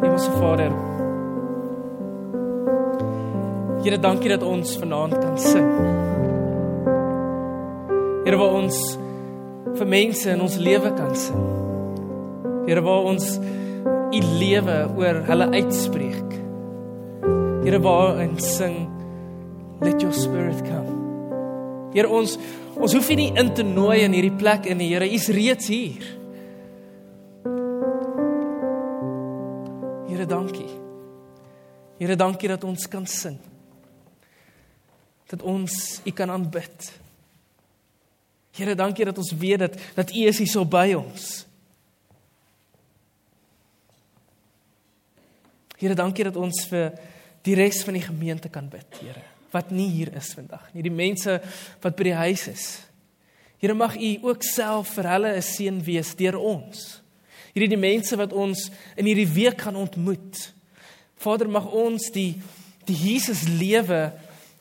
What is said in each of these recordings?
Hemelse Vader. Here, dankie dat ons vanaand kan sing. Here, waar ons vir mense in ons lewe kan sing. Here, waar ons u lewe oor hulle uitspreek. Here, waar ons sing let your spirit come. Here, ons ons hoef nie in te nooi in hierdie plek in die Here, u's reeds hier. Here, dankie dat ons kan sing dat ons U kan aanbid. Here, dankie dat ons weet dat dat U is hier so by ons. Here, dankie dat ons vir die res van die gemeente kan bid, Here, wat nie hier is vandag nie, die mense wat by die huis is. Here, mag U ook self vir hulle 'n seën wees deur ons. Hierdie die mense wat ons in hierdie week gaan ontmoet. Vader, mag ons die die Jesus lewe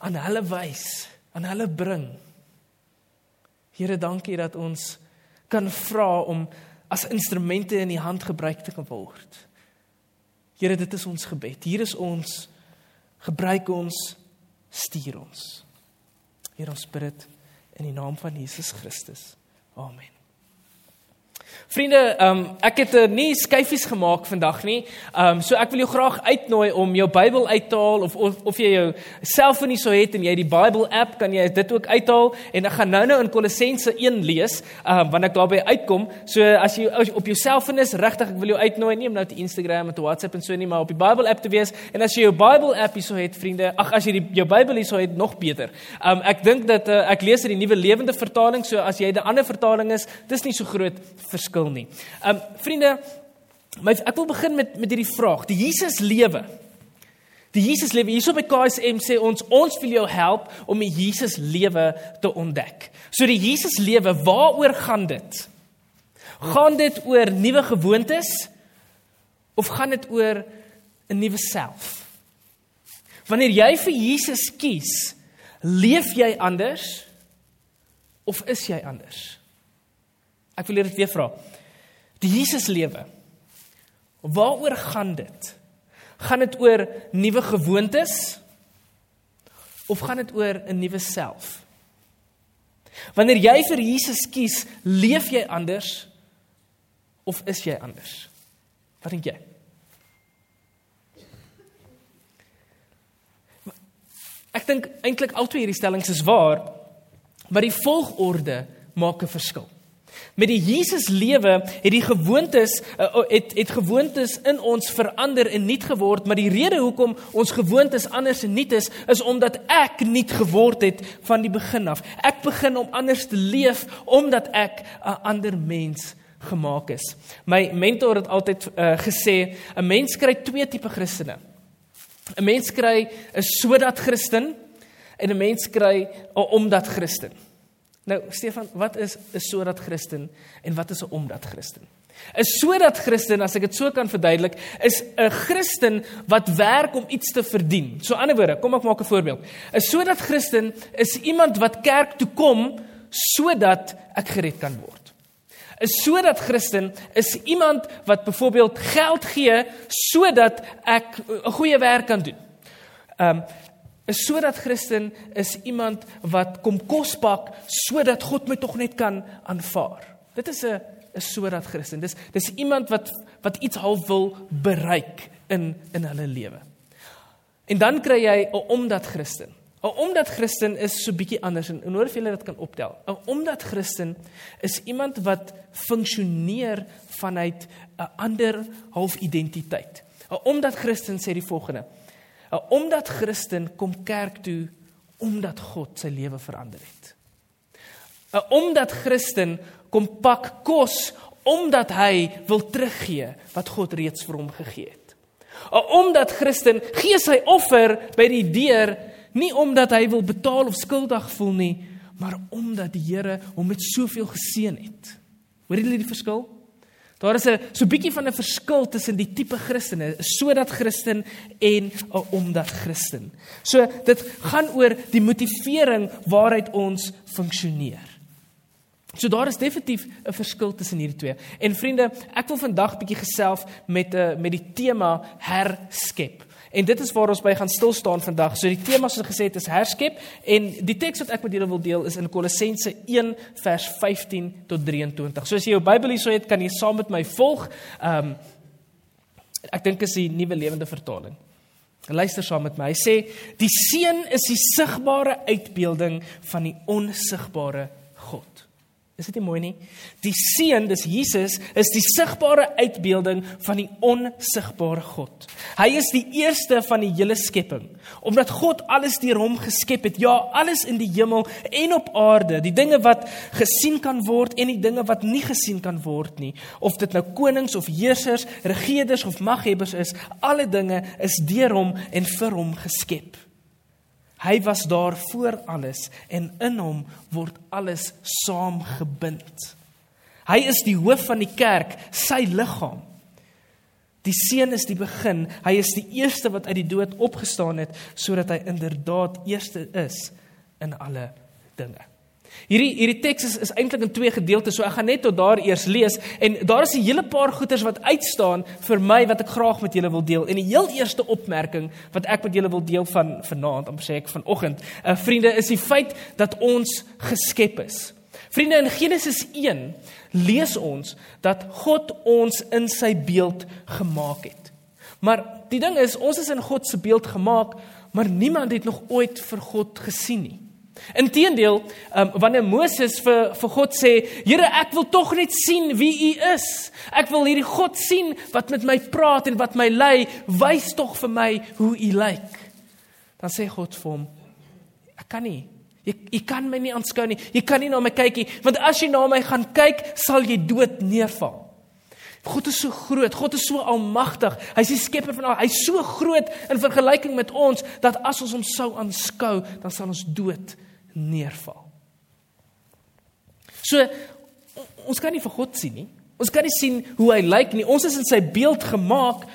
aan hulle wys, aan hulle bring. Here, dankie dat ons kan vra om as instrumente in die hand gebruik te kan word. Here, dit is ons gebed. Hier is ons. Gebruik ons, stuur ons. Here, ons bid dit in die naam van Jesus Christus. Amen. Vriende, um, ek het uh, nie skyfies gemaak vandag nie. Um so ek wil jou graag uitnooi om jou Bybel uit te haal of of, of jy jou selfoon nie so het en jy die Bible app kan jy dit ook uithaal en ek gaan nou-nou in Kolossense 1 lees, um wanneer ek daarby uitkom. So as jy as op jou selfoon is, regtig ek wil jou uitnooi nie om nou te Instagram en te WhatsApp en so nie, maar op die Bible app te wees en as jy jou Bible app hier so het, vriende, ag as jy die jou Bybel hier so het, nog beter. Um ek dink dat uh, ek lees uit die nuwe lewende vertaling, so as jy 'n ander vertaling is, dis nie so groot verskil nie. Um vriende, my ek wil begin met met hierdie vraag. Die Jesus lewe. Die Jesus lewe. Hierso by KSM sê ons ons wil jou help om die Jesus lewe te ontdek. So die Jesus lewe, waaroor gaan dit? Gaan dit oor nuwe gewoontes of gaan dit oor 'n nuwe self? Wanneer jy vir Jesus kies, leef jy anders of is jy anders? Ek wil dit weer vra. Die Jesus lewe. Waaroor gaan dit? Gaan dit oor nuwe gewoontes of gaan dit oor 'n nuwe self? Wanneer jy vir Jesus kies, leef jy anders of is jy anders? Wat dink jy? Ek dink eintlik albei hierdie stellings is waar, maar die volgorde maak 'n verskil. Met die Jesus lewe het die gewoontes uh, het het gewoontes in ons verander en nuut geword, maar die rede hoekom ons gewoontes anders en nuut is, is omdat ek nuut geword het van die begin af. Ek begin om anders te leef omdat ek 'n ander mens gemaak is. My mentor het altyd uh, gesê, 'n mens kry twee tipe Christene. 'n Mens kry 'n sodat Christen en 'n mens kry 'n omdat Christen. Nou Stefan, wat is 'n sodat Christen en wat is 'n omdat Christen? 'n Sodat Christen, as ek dit so kan verduidelik, is 'n Christen wat werk om iets te verdien. So ander woorde, kom ek maak 'n voorbeeld. 'n Sodat Christen is iemand wat kerk toe kom sodat ek gered kan word. 'n Sodat Christen is iemand wat byvoorbeeld geld gee sodat ek 'n goeie werk kan doen. Um 'n sodat Christen is iemand wat kom kos pak sodat God my tog net kan aanvaar. Dit is 'n 'n sodat Christen. Dis dis iemand wat wat iets half wil bereik in in hulle lewe. En dan kry jy 'n omdat Christen. 'n Omdat Christen is so bietjie anders en hoor of jy dit kan optel. 'n Omdat Christen is iemand wat funksioneer vanuit 'n ander half identiteit. 'n Omdat Christen sê die volgende: 'n omdat Christen kom kerk toe omdat God sy lewe verander het. 'n omdat Christen kom pak kos omdat hy wil teruggee wat God reeds vir hom gegee het. 'n omdat Christen gee sy offer by die deur nie omdat hy wil betaal of skuldig voel nie, maar omdat die Here hom met soveel geseën het. Hoor julle die verskil? Daar is 'n so bietjie van 'n verskil tussen die tipe Christene, sodat Christen en 'n omdat Christen. So dit gaan oor die motivering waaruit ons funksioneer. So daar is definitief 'n verskil tussen hierdie twee. En vriende, ek wil vandag bietjie gesels met 'n eh, met die tema herskep. En dit is waar ons by gaan stil staan vandag. So die tema soos gesê het is herskep en die teks wat ek met julle wil deel is in Kolossense 1 vers 15 tot 23. So as jy jou Bybel hier so het, kan jy saam met my volg. Ehm um, ek dink is die nuwe lewende vertaling. Luister saam met my. Hy sê die seun is die sigbare uitbeelding van die onsigbare. Is dit nie mooi nie? Die seun, dis Jesus, is die sigbare uitbeelding van die onsigbare God. Hy is die eerste van die hele skepping. Omdat God alles deur hom geskep het, ja, alles in die hemel en op aarde, die dinge wat gesien kan word en die dinge wat nie gesien kan word nie, of dit nou konings of heersers, regerders of maghebbers is, alle dinge is deur hom en vir hom geskep. Hy was daar voor alles en in hom word alles saamgebind. Hy is die hoof van die kerk, sy liggaam. Die seun is die begin, hy is die eerste wat uit die dood opgestaan het sodat hy inderdaad eerste is in alle dinge. Hierdie hierdie teks is, is eintlik in twee gedeeltes, so ek gaan net tot daar eers lees en daar is 'n hele paar goeters wat uitstaan vir my wat ek graag met julle wil deel. En die heel eerste opmerking wat ek met julle wil deel van vanaand, om sê ek vanoggend, uh, vriende, is die feit dat ons geskep is. Vriende, in Genesis 1 lees ons dat God ons in sy beeld gemaak het. Maar die ding is, ons is in God se beeld gemaak, maar niemand het nog ooit vir God gesien nie. Inteendeel, um, wanneer Moses vir vir God sê, "Here, ek wil tog net sien wie U is. Ek wil hierdie God sien wat met my praat en wat my lei. Wys tog vir my hoe U lyk." Dan sê God vir hom, "Ek kan nie. Jy jy kan my nie aanskou nie. Jy kan nie na my kyk nie, want as jy na my gaan kyk, sal jy dood neerval." God is so groot, God is so almagtig. Hy's die skepper van al. Hy's so groot in vergelyking met ons dat as ons hom sou aanskou, dan sal ons dood neerval. So ons kan nie vir God sien nie. Ons kan nie sien hoe hy lyk nie. Ons is in sy beeld gemaak,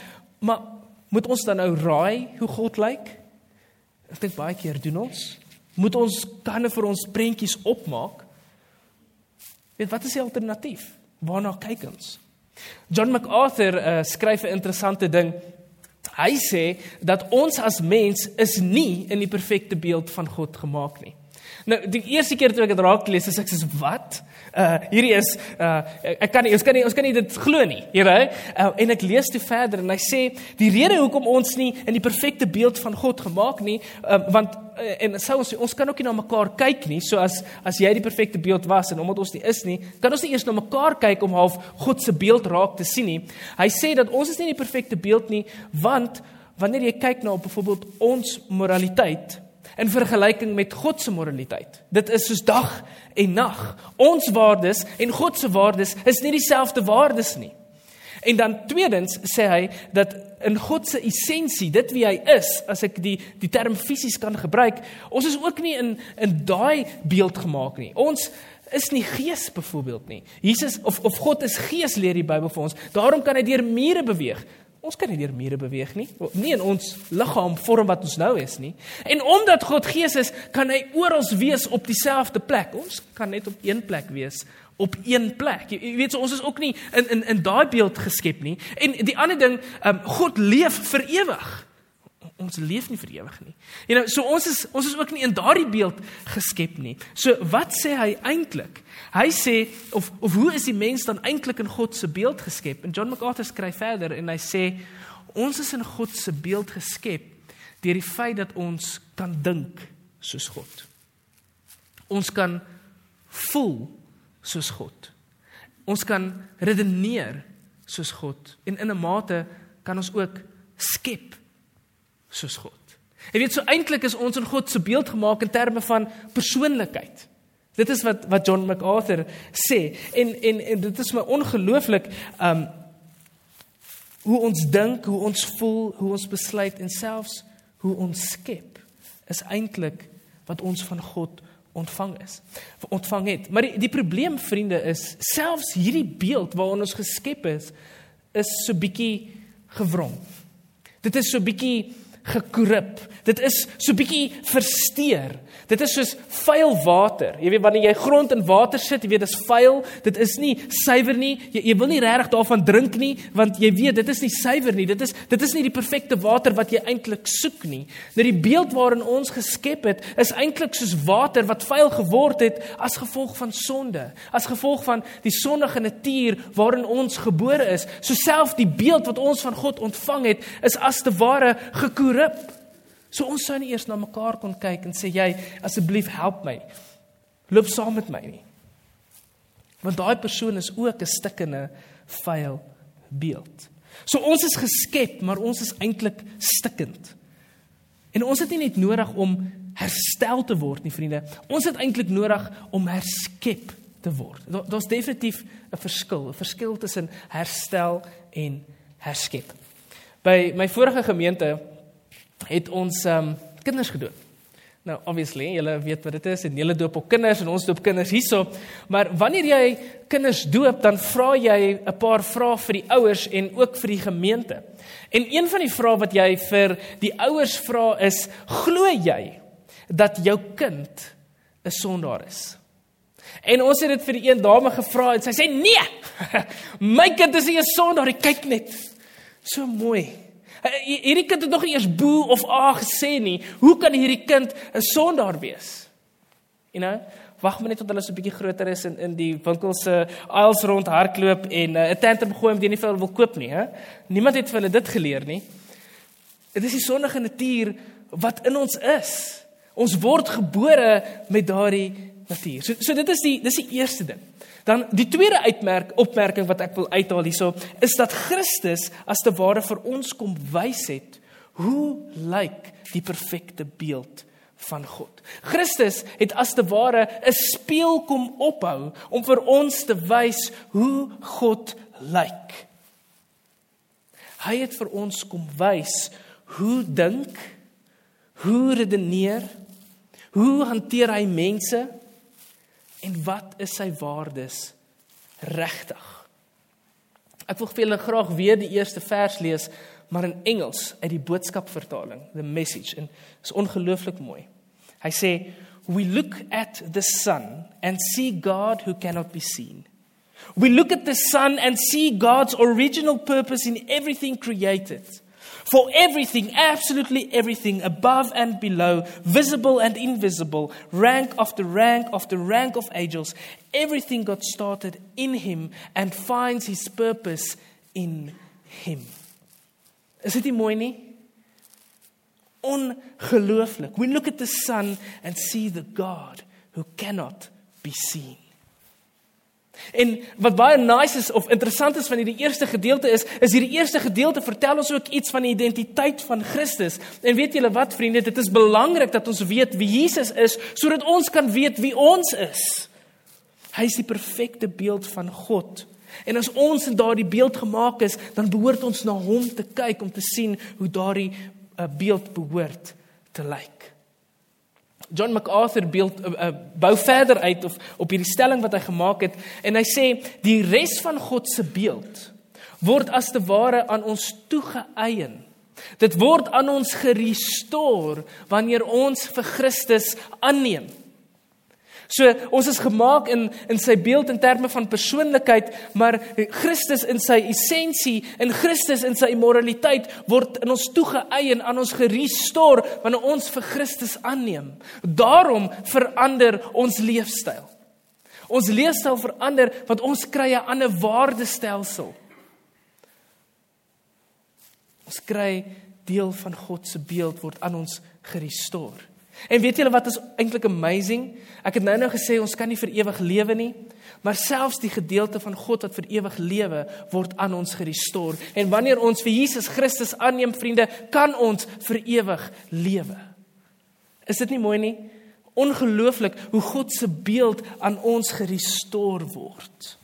maar moet ons dan nou raai hoe God lyk? Ek dink baie keer doen ons. Moet ons kan vir ons prentjies opmaak? Weet wat is die alternatief? Waarna kyk ons? John MacArthur uh, skryf 'n interessante ding. Hy sê dat ons as mens is nie in die perfekte beeld van God gemaak nie. Nou die eerste keer toe ek dit raak lees, ek sê wat? Uh hierdie is uh ek kan nie ons kan nie ons kan nie dit glo nie, Here. Uh, en ek lees toe verder en hy sê die rede hoekom ons nie in die perfekte beeld van God gemaak nie, uh, want uh, en sou ons ons kan ook nie na mekaar kyk nie, so as as jy die perfekte beeld was en omdat ons nie is nie, kan ons nie eers na mekaar kyk om half God se beeld raak te sien nie. Hy sê dat ons is nie in die perfekte beeld nie, want wanneer jy kyk na byvoorbeeld ons moraliteit in vergelyking met God se moraliteit. Dit is soos dag en nag. Ons waardes en God se waardes is nie dieselfde waardes nie. En dan tweedens sê hy dat in God se essensie, dit wie hy is, as ek die die term fisies kan gebruik, ons is ook nie in in daai beeld gemaak nie. Ons is nie gees byvoorbeeld nie. Jesus of of God is gees leer die Bybel vir ons. Daarom kan hy deur mure beweeg. Ons kan nie deur mure beweeg nie. Nie in ons liggaam vorm wat ons nou is nie. En omdat God Gees is, kan hy oral wees op dieselfde plek. Ons kan net op een plek wees op een plek. Jy, jy weet so ons is ook nie in in in daai beeld geskep nie. En die ander ding, um, God leef vir ewig ons leef nie vir ewig nie. You know, so ons is ons is ook nie in daardie beeld geskep nie. So wat sê hy eintlik? Hy sê of of hoe is die mens dan eintlik in God se beeld geskep? En John MacArthur skryf verder en hy sê ons is in God se beeld geskep deur die feit dat ons kan dink soos God. Ons kan voel soos God. Ons kan redeneer soos God en in 'n mate kan ons ook skep soos God. Jy weet so eintlik is ons in God se beeld gemaak in terme van persoonlikheid. Dit is wat wat John MacArthur sê en en, en dit is my ongelooflik um hoe ons dink, hoe ons voel, hoe ons besluit en selfs hoe ons skep is eintlik wat ons van God ontvang is. Ontvang het. Maar die die probleem vriende is selfs hierdie beeld waarin ons geskep is is so bietjie gewrong. Dit is so bietjie gekorrup. Dit is so bietjie versteur. Dit is soos vuil water. Jy weet wanneer jy grond in water sit, jy weet dis vuil. Dit is nie suiwer nie. Jy, jy wil nie regtig daarvan drink nie, want jy weet dit is nie suiwer nie. Dit is dit is nie die perfekte water wat jy eintlik soek nie. Nou die beeld waarin ons geskep het, is eintlik soos water wat vuil geword het as gevolg van sonde, as gevolg van die sondige natuur waarin ons gebore is. So self die beeld wat ons van God ontvang het, is as te ware gekorrup. So ons sou nie eers na mekaar kon kyk en sê jy asseblief help my. Loop saam met my nie. Want daai persoon is ook 'n stikkende vuil beeld. So ons is geskep, maar ons is eintlik stikkend. En ons het nie net nodig om herstel te word nie, vriende. Ons het eintlik nodig om herskep te word. Daar's definitief 'n verskil, 'n verskil tussen herstel en herskep. By my vorige gemeente het ons um kinders gedoop. Nou obviously, julle weet wat dit is en julle doop ook kinders en ons doop kinders hierso. Maar wanneer jy kinders doop, dan vra jy 'n paar vrae vir die ouers en ook vir die gemeente. En een van die vrae wat jy vir die ouers vra is: "Glo jy dat jou kind 'n sondaar is?" En ons het dit vir die een dame gevra en sy sê: "Nee. My kind is nie 'n sondaar nie. Kyk net. So mooi." Eh, hierdie kind het nog nie eers boe of a gesê nie. Hoe kan hierdie kind 'n sondaar wees? You know, wag maar net tot hulle so 'n bietjie groter is en in die winkels se aisles rond hardloop en eh, 'n uh, tantrum gooi omdat jy nie vir hulle wil koop nie, hè? Niemand het vir hulle dit geleer nie. Dit is die sondige natuur wat in ons is. Ons word gebore met daardie natuur. So so dit is die dis die eerste ding. Dan die tweede uitmerk opmerking wat ek wil uithaal hierso is dat Christus as te ware vir ons kom wys het hoe lyk die perfekte beeld van God. Christus het as te ware 'n spieël kom ophou om vir ons te wys hoe God lyk. Hy het vir ons kom wys hoe dink, hoe redeneer, hoe hanteer hy mense? En wat is sy waardes regtig? Ek wil vir julle graag weer die eerste vers lees, maar in Engels uit die boodskap vertaling, the message en is ongelooflik mooi. Hy sê we look at the sun and see God who cannot be seen. We look at the sun and see God's original purpose in everything created. For everything, absolutely everything, above and below, visible and invisible, rank after rank after rank of angels, everything got started in Him and finds His purpose in Him. Is nie mooi nie? Ongelooflik. We look at the sun and see the God who cannot be seen. En wat baie nice is of interessant is van hierdie eerste gedeelte is, is hierdie eerste gedeelte vertel ons ook iets van die identiteit van Christus. En weet julle wat vriende, dit is belangrik dat ons weet wie Jesus is sodat ons kan weet wie ons is. Hy is die perfekte beeld van God. En as ons in daardie beeld gemaak is, dan behoort ons na hom te kyk om te sien hoe daardie uh, beeld behoort te lyk. John MacArthur beeld uh, uh, bou verder uit of op hierdie stelling wat hy gemaak het en hy sê die res van God se beeld word as te ware aan ons toegeëien. Dit word aan ons gerestoreer wanneer ons vir Christus aanneem. So ons is gemaak in in sy beeld in terme van persoonlikheid, maar Christus in sy essensie, in Christus in sy moraliteit word in ons toegeëien aan ons gerestoreer wanneer ons vir Christus aanneem. Daarom verander ons leefstyl. Ons leefstyl verander want ons kry 'n ander waardestelsel. Ons kry deel van God se beeld word aan ons gerestoreer. En weet julle wat is eintlik amazing? Ek het nou-nou gesê ons kan nie vir ewig lewe nie, maar selfs die gedeelte van God wat vir ewig lewe word aan ons gerestoreer. En wanneer ons vir Jesus Christus aanneem, vriende, kan ons vir ewig lewe. Is dit nie mooi nie? Ongelooflik hoe God se beeld aan ons gerestoreer word.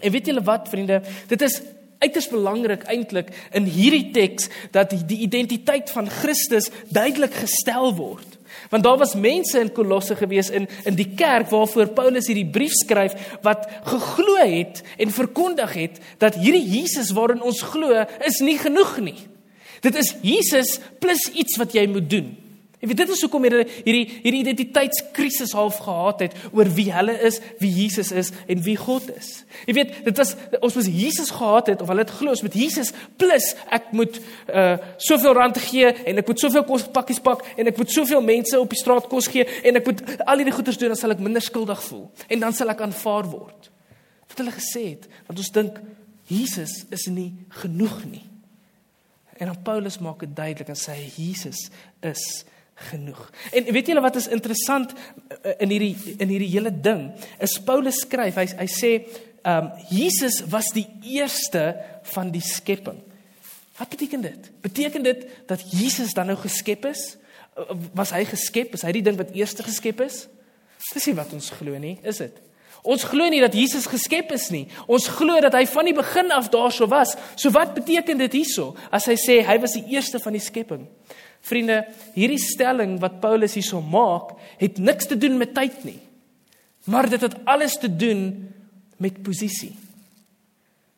En weet julle wat, vriende? Dit is uiters belangrik eintlik in hierdie teks dat die identiteit van Christus duidelik gestel word. Want daar was mense in Kolosse gewees in in die kerk waarvoor Paulus hierdie brief skryf wat geglo het en verkondig het dat hierdie Jesus waarin ons glo is nie genoeg nie. Dit is Jesus plus iets wat jy moet doen. Jy weet dit is hoekom hulle hierdie hierdie identiteitskrisis half gehad het oor wie hulle is, wie Jesus is en wie God is. Jy weet, dit was ons moes Jesus gehad het of hulle het glo ons met Jesus plus ek moet uh soveel rand gee en ek moet soveel kos pakkies pak en ek moet soveel mense op die straat kos gee en ek moet al hierdie goeders doen dan sal ek minder skuldig voel en dan sal ek aanvaar word. Wat hulle gesê het, want ons dink Jesus is nie genoeg nie. En dan Paulus maak dit duidelik en sê Jesus is genoeg. En weet julle wat is interessant eh, in hierdie in hierdie hele ding? Is Paulus skryf, hy hy sê ehm um, Jesus was die eerste van die skepping. Wat beteken dit? Beteken dit dat Jesus dan nou geskep is? Was hy geskep? Is hy die ding wat eerste geskep is? Dis nie wat ons glo nie, is dit? Ons glo nie dat Jesus geskep is nie. Ons glo dat hy van die begin af daarso was. So wat beteken dit hierso as hy sê hy was die eerste van die skepping? Vriende, hierdie stelling wat Paulus hierso maak, het niks te doen met tyd nie. Maar dit het alles te doen met posisie.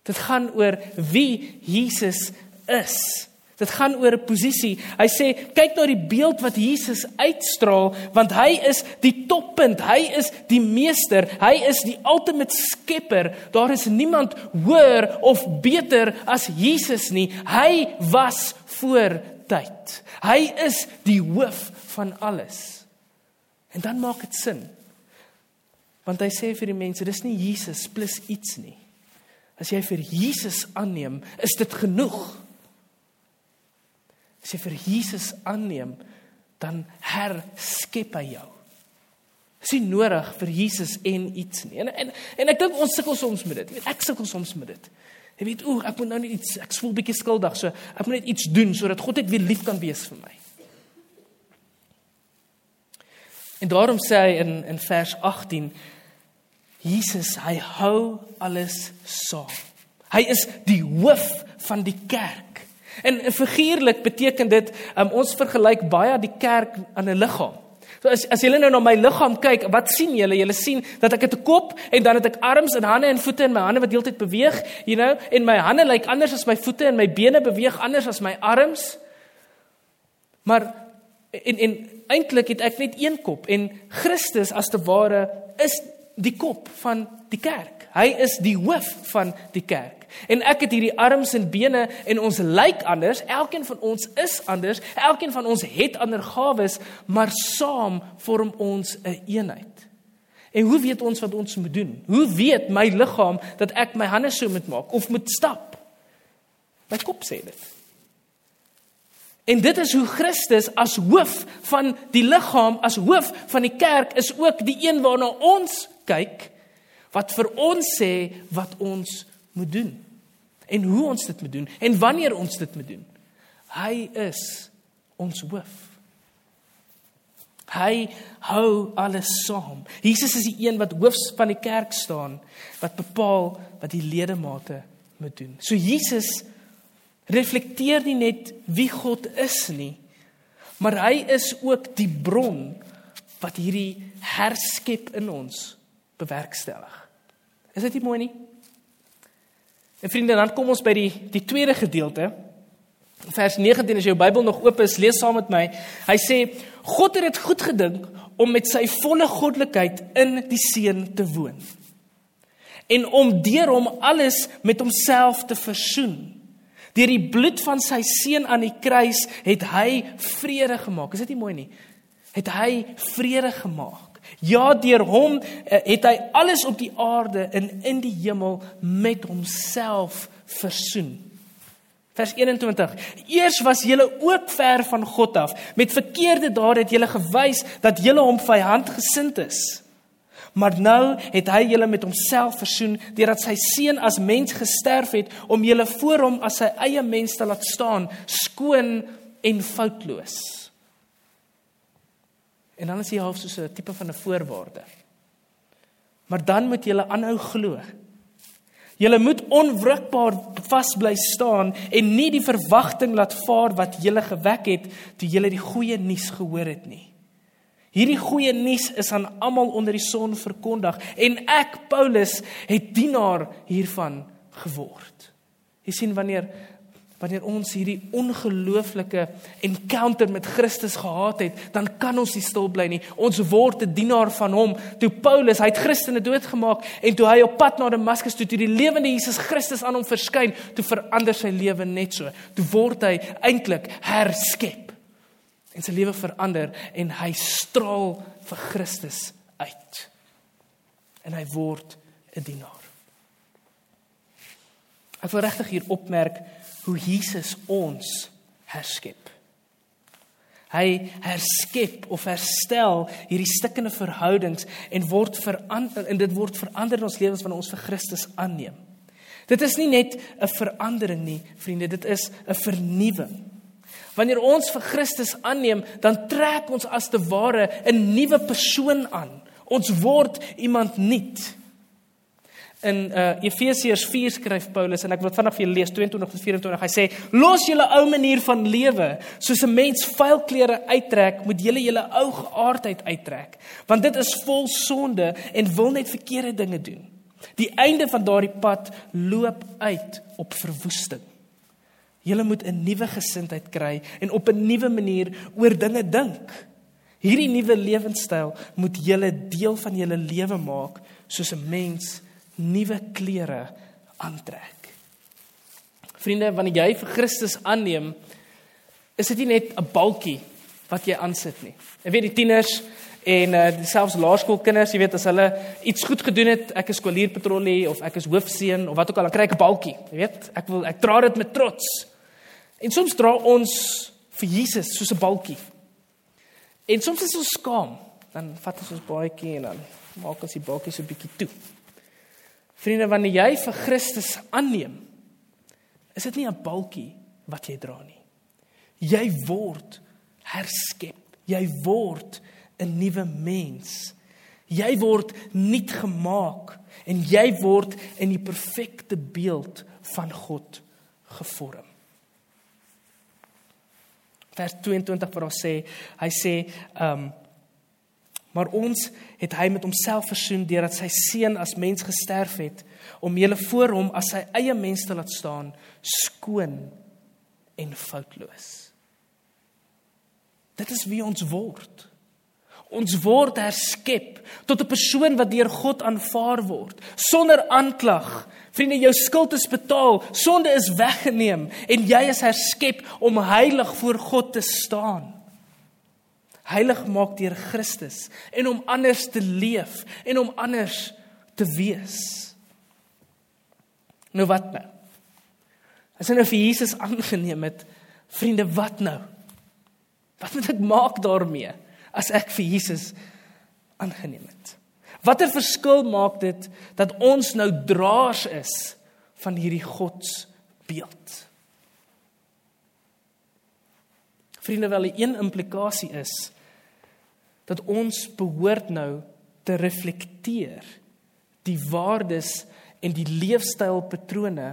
Dit gaan oor wie Jesus is. Dit gaan oor 'n posisie. Hy sê, kyk na die beeld wat Jesus uitstraal, want hy is die toppunt, hy is die meester, hy is die ultimate skepper. Daar is niemand hoër of beter as Jesus nie. Hy was voor tyd. Hy is die hoof van alles. En dan maak dit sin. Want hy sê vir die mense, dis nie Jesus plus iets nie. As jy vir Jesus aanneem, is dit genoeg. As jy vir Jesus aanneem, dan herskep hy jou. Dis nie nodig vir Jesus en iets nie. En en, en ek dink ons sukkel soms met dit. Ek sukkel soms met dit. Jy weet, o, ek moet nou net iets, ek voel bietjie skuldig, so ek moet net iets doen sodat God net weer lief kan wees vir my. En daarom sê hy in in vers 18 Jesus, hy hou alles saam. Hy is die hoof van die kerk. En figuurlik beteken dit um, ons vergelyk baie die kerk aan 'n liggaam. So as as julle nou na my liggaam kyk, wat sien julle? Julle sien dat ek 'n kop en dan het ek arms en hande en voete en my hande wat heeltyd beweeg, you know, en my hande lyk anders as my voete en my bene beweeg anders as my arms. Maar en en eintlik het ek net een kop en Christus as te ware is die kop van die kerk. Hy is die hoof van die kerk. En ek het hierdie arms en bene en ons lyk anders. Elkeen van ons is anders. Elkeen van ons het ander gawes, maar saam vorm ons 'n een eenheid. En hoe weet ons wat ons moet doen? Hoe weet my liggaam dat ek my hande so moet maak of moet stap? My kop sê dit. En dit is hoe Christus as hoof van die liggaam, as hoof van die kerk is ook die een waarna ons kyk wat vir ons sê wat ons moet doen en hoe ons dit moet doen en wanneer ons dit moet doen. Hy is ons hoof. Hy hou alles saam. Jesus is die een wat hoofs van die kerk staan wat bepaal wat die ledemate moet doen. So Jesus reflekteer nie net wie God is nie, maar hy is ook die bron wat hierdie herskep in ons bewerkstellig. Is dit nie mooi nie? En vriende, dan kom ons by die die tweede gedeelte. Vers 19 as jou Bybel nog oop is, lees saam met my. Hy sê God het dit goed gedink om met sy volle goddelikheid in die seun te woon. En om deur hom alles met homself te versoen. Deur die bloed van sy seun aan die kruis het hy vrede gemaak. Is dit nie mooi nie? Het hy vrede gemaak. Ja, deur hom eh, het hy alles op die aarde en in die hemel met homself versoen. Vers 21. Eers was julle ook ver van God af. Met verkeerde dade het julle gewys dat julle hom vyand gesind is. Maar nou het hy julle met homself versoen deurdat sy seun as mens gesterf het om julle voor hom as sy eie mens te laat staan, skoon en foutloos. En dan is hy half soos 'n tipe van 'n voorwaarde. Maar dan moet jy aanhou glo. Jy moet onwrikbaar vas bly staan en nie die verwagting laat vaar wat jy gewek het toe jy die goeie nuus gehoor het nie. Hierdie goeie nuus is aan almal onder die son verkondig en ek Paulus het dienaar hiervan geword. Jy sien wanneer wanneer ons hierdie ongelooflike encounter met Christus gehad het, dan kan ons nie stil bly nie. Ons word 'n dienaar van hom. Toe Paulus, hy het Christene doodgemaak en toe hy op pad na Damaskus toe toe die lewende Jesus Christus aan hom verskyn, toe verander sy lewe net so. Toe word hy eintlik herskep. En sy lewe verander en hy straal vir Christus uit. En hy word 'n dienaar. Ek wil regtig hier opmerk hoe Jesus ons herskep. Hy herskep of herstel hierdie stikkende verhoudings en word verander en dit word verander in ons lewens wanneer ons vir Christus aanneem. Dit is nie net 'n verandering nie, vriende, dit is 'n vernuwing. Wanneer ons vir Christus aanneem, dan trek ons as te ware 'n nuwe persoon aan. Ons word iemand nuut. In uh, Efesiërs 4 skryf Paulus en ek wil vinnig vir julle lees 22 tot 24. Hy sê: "Los julle ou manier van lewe, soos 'n mens vuil klere uittrek, moet julle julle ou geaardheid uittrek, want dit is vol sonde en wil net verkeerde dinge doen. Die einde van daardie pad loop uit op verwoesting. Julle moet 'n nuwe gesindheid kry en op 'n nuwe manier oor dinge dink. Hierdie nuwe lewenstyl moet julle deel van julle lewe maak, soos 'n mens nuwe klere aantrek. Vriende, wanneer jy vir Christus aanneem, is dit nie net 'n balkie wat jy aansit nie. Ek weet die tieners en uh, selfs laerskoolkinders, jy weet as hulle iets goed gedoen het, ek is skolierpatrollie of ek is hoofseun of wat ook al, dan kry ek 'n balkie, jy weet. Ek wil ek dra dit met trots. En soms dra ons vir Jesus soos 'n balkie. En soms is ons skaam, dan vat ons ons baadjie en dan maak ons die balkie so bietjie toe. Vriende, wanneer jy vir Christus aanneem, is dit nie 'n balkie wat jy dra nie. Jy word herskep. Jy word 'n nuwe mens. Jy word nuut gemaak en jy word in die perfekte beeld van God gevorm. Vers 22 waar ons sê, hy sê, ehm um, Maar ons het hy met homself versoen deurdat sy seun as mens gesterf het om julle voor hom as sy eie mens te laat staan skoon en foutloos. Dit is wie ons word. Ons word herskep tot 'n persoon wat deur God aanvaar word sonder aanklag. Vriende, jou skuld is betaal, sonde is weggeneem en jy is herskep om heilig voor God te staan heilig maak deur Christus en om anders te leef en om anders te wees. Nou wat nou? As jy nou vir Jesus aangeneem het, vriende, wat nou? Wat moet ek maak daarmee as ek vir Jesus aangeneem het? Watter verskil maak dit dat ons nou draers is van hierdie godsbeeld? Vriende, wel 'n implikasie is dat ons behoort nou te reflekteer die waardes en die leefstylpatrone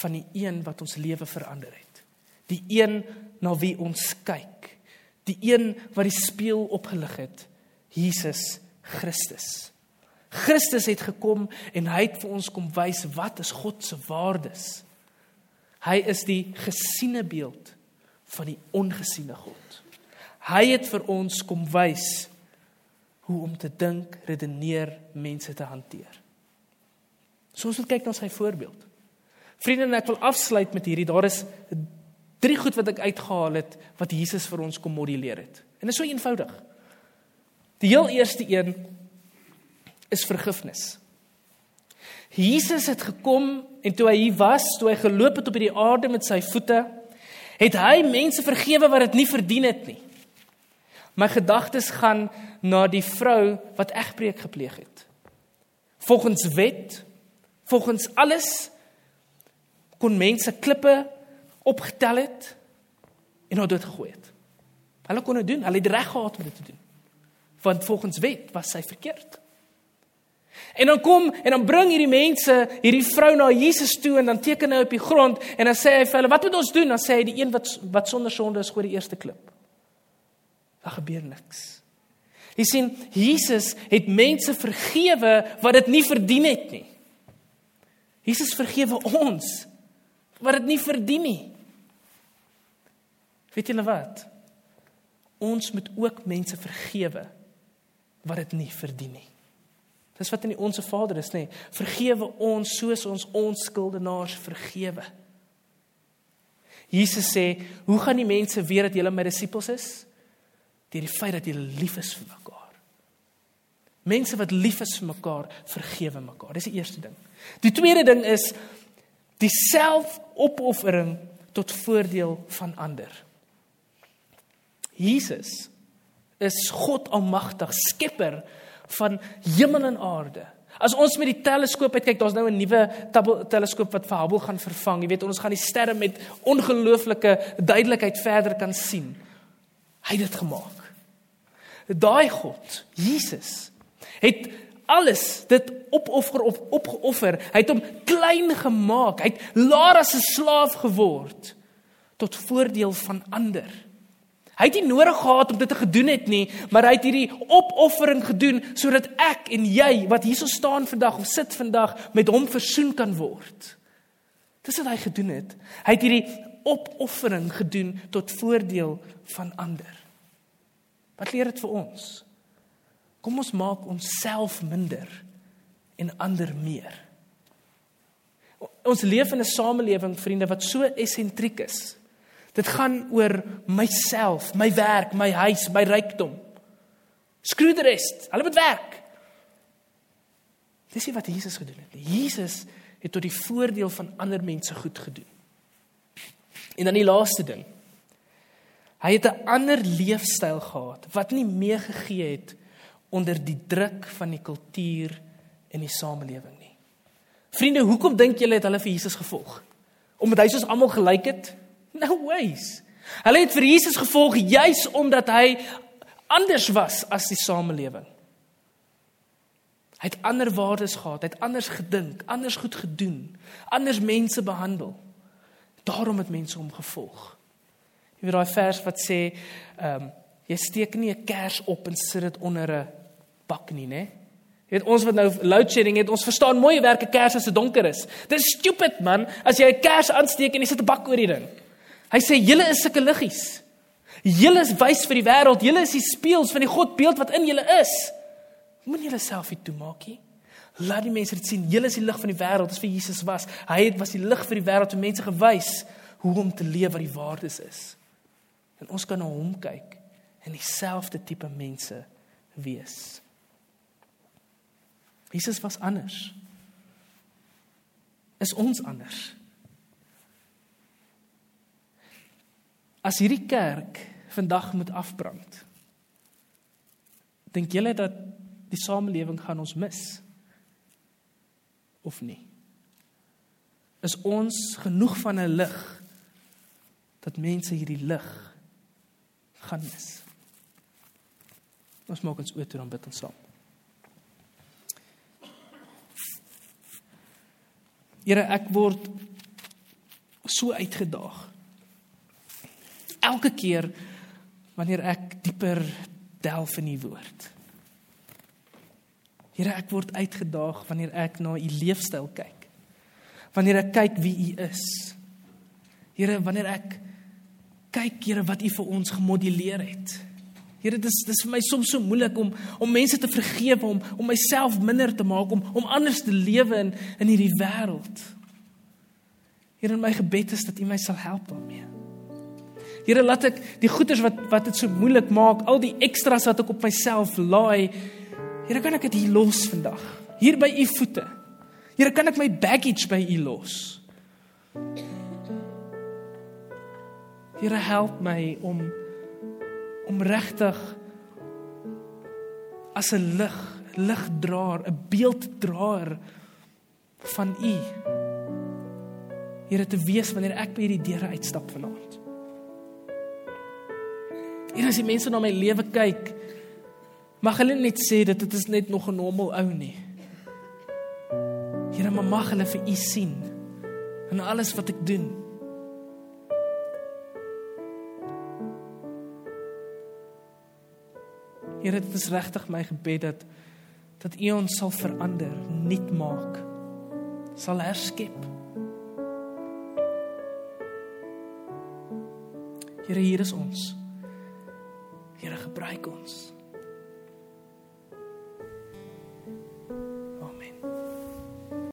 van die een wat ons lewe verander het. Die een na wie ons kyk. Die een wat die spieël opgelig het. Jesus Christus. Christus het gekom en hy het vir ons kom wys wat is God se waardes. Hy is die gesiene beeld van die ongesiene God. Hy het vir ons kom wys hoe om te dink, redeneer, mense te hanteer. So ons moet kyk na sy voorbeeld. Vriende, ek wil afsluit met hierdie. Daar is drie goed wat ek uitgehaal het wat Jesus vir ons kom modelleer het. En dit is so eenvoudig. Die heel eerste een is vergifnis. Jesus het gekom en toe hy hier was, toe hy geloop het op hierdie aarde met sy voete, het hy mense vergewe wat dit nie verdien het nie. My gedagtes gaan na die vrou wat egbreek gepleeg het. Volgens wet, volgens alles kon mense klippe opgetel het en haar dood gegooi het. Hulle kon dit doen, hulle het reg gehad om dit te doen. Want volgens wet was sy verkeerd. En dan kom en dan bring hierdie mense hierdie vrou na Jesus toe en dan teken hy op die grond en dan sê hy vir hulle wat moet ons doen? Dan sê hy die een wat wat sonder sonde is, gooi die eerste klip daar gebeur niks. Jy sien, Jesus het mense vergewe wat dit nie verdien het nie. Jesus vergewe ons wat dit nie verdien nie. Weet julle wat? Ons moet ook mense vergewe wat dit nie verdien nie. Dis wat in die onsse Vader is, nê? Vergewe ons soos ons ons skuldenaars vergewe. Jesus sê, "Hoe gaan die mense weet dat julle my disippels is? Deur die feit dat julle lief is vir mekaar." Mense wat lief is vir mekaar, vergewe mekaar. Dis die eerste ding. Die tweede ding is die selfopoffering tot voordeel van ander. Jesus is God almagtig, skepper van hemel en aarde. As ons met die teleskoop uitkyk, daar's nou 'n nuwe teleskoop wat vir Hubble gaan vervang. Jy weet, ons gaan die sterre met ongelooflike duidelikheid verder kan sien. Hy het dit gemaak. Daai God, Jesus, het alles dit opoffer op opgeoffer. Hy het hom klein gemaak. Hy het laer as 'n slaaf geword tot voordeel van ander. Hy het nie nodig gehad om dit te gedoen het nie, maar hy het hierdie opoffering gedoen sodat ek en jy wat hierso staan vandag of sit vandag met hom versoen kan word. Dis wat hy gedoen het. Hy het hierdie opoffering gedoen tot voordeel van ander. Wat leer dit vir ons? Kom ons maak onsself minder en ander meer. Ons leef in 'n samelewing, vriende, wat so eksentriek is. Dit gaan oor myself, my werk, my huis, my rykdom. Skroe die res. Hulle moet werk. Dis nie wat Jesus gedoen het nie. Jesus het tot die voordeel van ander mense goed gedoen. En dan die laaste ding. Hy het 'n ander leefstyl gehad wat nie meegegee het onder die druk van die kultuur en die samelewing nie. Vriende, hoekom dink julle het hulle vir Jesus gevolg? Omdat hy soos almal gelyk het? No ways. Hulle het vir Jesus gevolg juis omdat hy anders was as die samelewing. Hy het ander waardes gehad, hy het anders gedink, anders goed gedoen, anders mense behandel. Daarom het mense hom gevolg. Jy weet daai vers wat sê, ehm um, jy steek nie 'n kers op en sit dit onder 'n bak nie, né? Jy weet ons wat nou load shedding het, ons verstaan mooi werk 'n kers as dit donker is. Dis stupid man as jy 'n kers aansteek en jy sit 'n bak oor die ding. Hy sê julle is sulke liggies. Julle is wys vir die wêreld. Julle is die spieëls van die Godbeeld wat in julle is. Moenie julle self hier toemaak nie. Laat die mense dit sien. Julle is die lig van die wêreld, dis vir Jesus was. Hy het was die lig vir die wêreld om mense gewys hoe om te leef wat die waardes is. En ons kan na hom kyk en dieselfde tipe mense wees. Jesus was anders. Is ons anders? As hierdie kerk vandag moet afbrand. Dink julle dat die samelewing gaan ons mis? Of nie? Is ons genoeg van 'n lig dat mense hierdie lig gaan mis? Ons maak ons oor toe dan bid ons saam. Here, ek word so uitgedaag elke keer wanneer ek dieper delf in u woord. Here, ek word uitgedaag wanneer ek na u leefstyl kyk. Wanneer ek kyk wie u is. Here, wanneer ek kyk, Here, wat u vir ons gemoduleer het. Here, dis dis vir my soms so moeilik om om mense te vergewe, om om myself minder te maak, om om anders te lewe in in hierdie wêreld. Here, my gebed is dat u my sal help daarmee. Here laat ek die goeders wat wat dit so moeilik maak, al die ekstras wat ek op myself laai, Here kan ek dit hier los vandag. Hier by u voete. Here kan ek my baggage by u los. Here help my om om regtig as 'n lig, ligdraer, 'n beelddraer van u. Here te wees wanneer ek by hierdie deure uitstap vanaand. En as die mense na my lewe kyk, mag hulle net sê dat dit is net nog 'n normal ou nie. Here, maar mag hulle vir u sien in alles wat ek doen. Here, dit is regtig my gebed dat dat U ons sal verander, nuut maak, sal herskep. Here, hier is ons. Here, gebruik ons.